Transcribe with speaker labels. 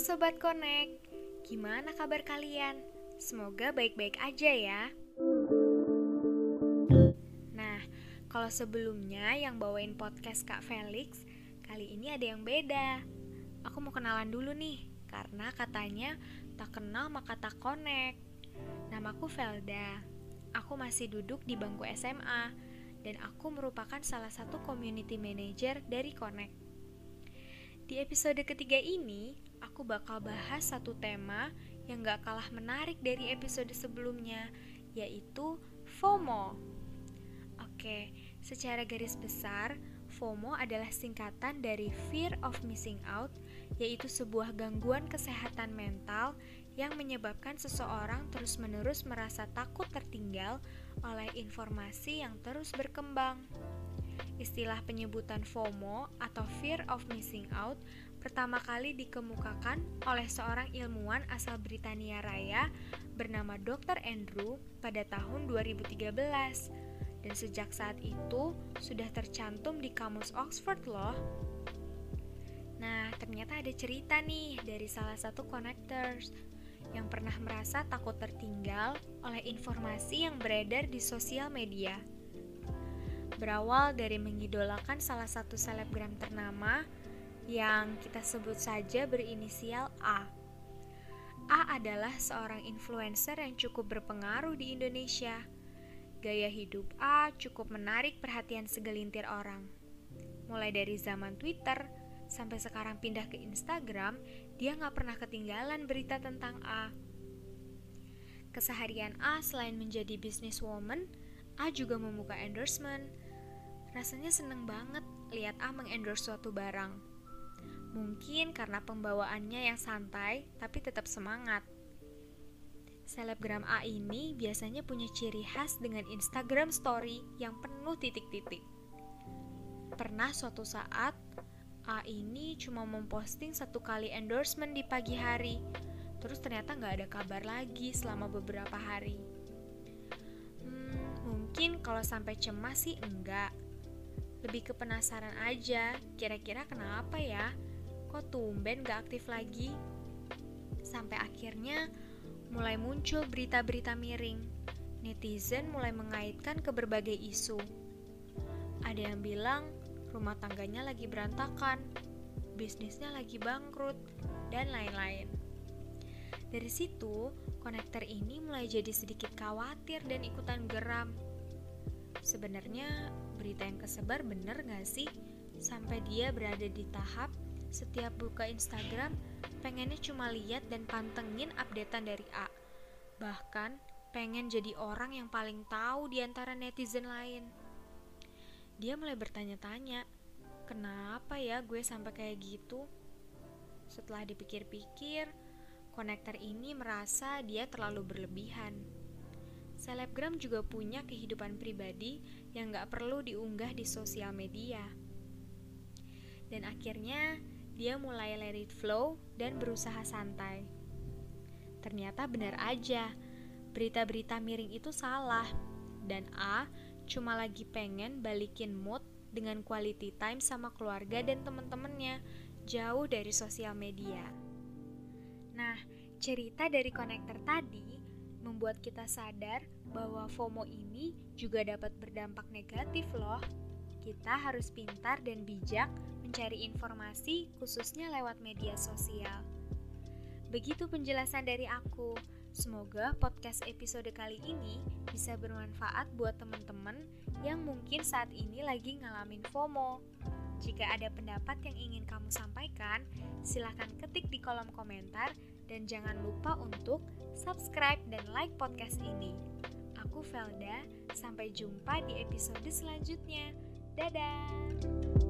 Speaker 1: Sobat Connect, gimana kabar kalian? Semoga baik-baik aja ya. Nah, kalau sebelumnya yang bawain podcast Kak Felix, kali ini ada yang beda. Aku mau kenalan dulu nih, karena katanya tak kenal maka tak connect. Namaku Felda. Aku masih duduk di bangku SMA, dan aku merupakan salah satu community manager dari Connect. Di episode ketiga ini, aku bakal bahas satu tema yang gak kalah menarik dari episode sebelumnya, yaitu FOMO. Oke, secara garis besar, FOMO adalah singkatan dari Fear of Missing Out, yaitu sebuah gangguan kesehatan mental yang menyebabkan seseorang terus-menerus merasa takut tertinggal oleh informasi yang terus berkembang. Istilah penyebutan FOMO atau Fear of Missing Out pertama kali dikemukakan oleh seorang ilmuwan asal Britania Raya bernama Dr. Andrew pada tahun 2013. Dan sejak saat itu sudah tercantum di kamus Oxford loh. Nah, ternyata ada cerita nih dari salah satu connectors yang pernah merasa takut tertinggal oleh informasi yang beredar di sosial media berawal dari mengidolakan salah satu selebgram ternama yang kita sebut saja berinisial A. A adalah seorang influencer yang cukup berpengaruh di Indonesia. Gaya hidup A cukup menarik perhatian segelintir orang. Mulai dari zaman Twitter sampai sekarang pindah ke Instagram, dia nggak pernah ketinggalan berita tentang A. Keseharian A selain menjadi businesswoman, A juga membuka endorsement, Rasanya seneng banget lihat A mengendorse suatu barang. Mungkin karena pembawaannya yang santai tapi tetap semangat. Selebgram A ini biasanya punya ciri khas dengan Instagram story yang penuh titik-titik. Pernah suatu saat, A ini cuma memposting satu kali endorsement di pagi hari, terus ternyata nggak ada kabar lagi selama beberapa hari. Hmm, mungkin kalau sampai cemas sih enggak, lebih ke penasaran aja, kira-kira kenapa ya? Kok tumben gak aktif lagi? Sampai akhirnya mulai muncul berita-berita miring. Netizen mulai mengaitkan ke berbagai isu. Ada yang bilang rumah tangganya lagi berantakan, bisnisnya lagi bangkrut, dan lain-lain. Dari situ, konektor ini mulai jadi sedikit khawatir dan ikutan geram. Sebenarnya berita yang kesebar bener gak sih? Sampai dia berada di tahap setiap buka Instagram pengennya cuma lihat dan pantengin updatean dari A. Bahkan pengen jadi orang yang paling tahu di antara netizen lain. Dia mulai bertanya-tanya, kenapa ya gue sampai kayak gitu? Setelah dipikir-pikir, konektor ini merasa dia terlalu berlebihan selebgram juga punya kehidupan pribadi yang gak perlu diunggah di sosial media. Dan akhirnya, dia mulai let it flow dan berusaha santai. Ternyata benar aja, berita-berita miring itu salah, dan A cuma lagi pengen balikin mood dengan quality time sama keluarga dan temen-temennya, jauh dari sosial media. Nah, cerita dari konektor tadi membuat kita sadar bahwa FOMO ini juga dapat berdampak negatif loh. Kita harus pintar dan bijak mencari informasi khususnya lewat media sosial. Begitu penjelasan dari aku. Semoga podcast episode kali ini bisa bermanfaat buat teman-teman yang mungkin saat ini lagi ngalamin FOMO. Jika ada pendapat yang ingin kamu sampaikan, silahkan ketik di kolom komentar dan jangan lupa untuk subscribe dan like podcast ini. Aku Felda, sampai jumpa di episode selanjutnya. Dadah!